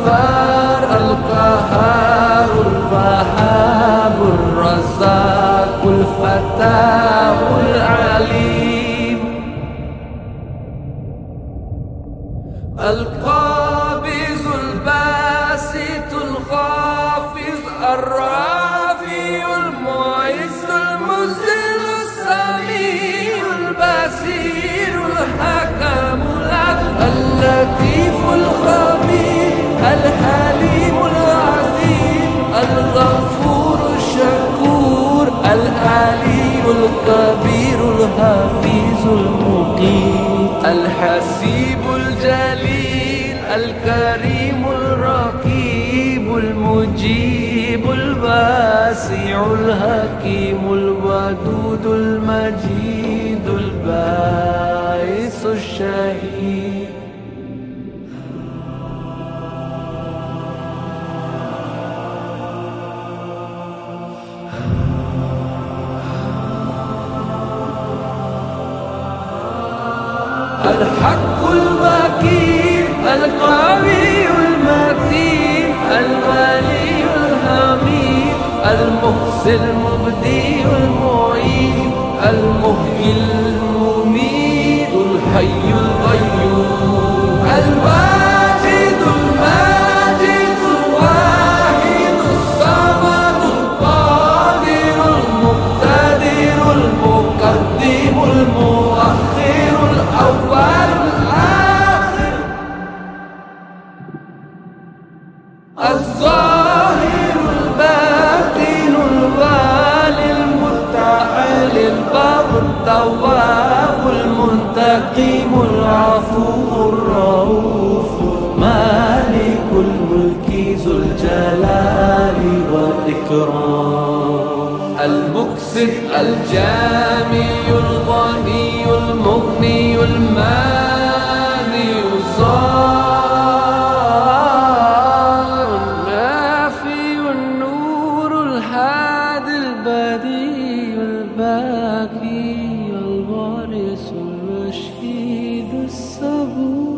الغفار القهار الوهاب الرزاق الفتاح العليم. القابض الباسط الخافض الرافع المعز المذل السميع البصير الحكم اللطيف الخبير. الكبير الحفيظ المقيم الحسيب الجليل الكريم الرقيب المجيب الواسع الحكيم الودود المجيد الباعث الشهيد. الحق المكين القوي المتين الولي الحميد المحسن المبدي المعين التواب المنتقم العفو الرؤوف مالك الملك ذو الجلال والإكرام المقسط الجامع الغني المغني المانع coxido sobre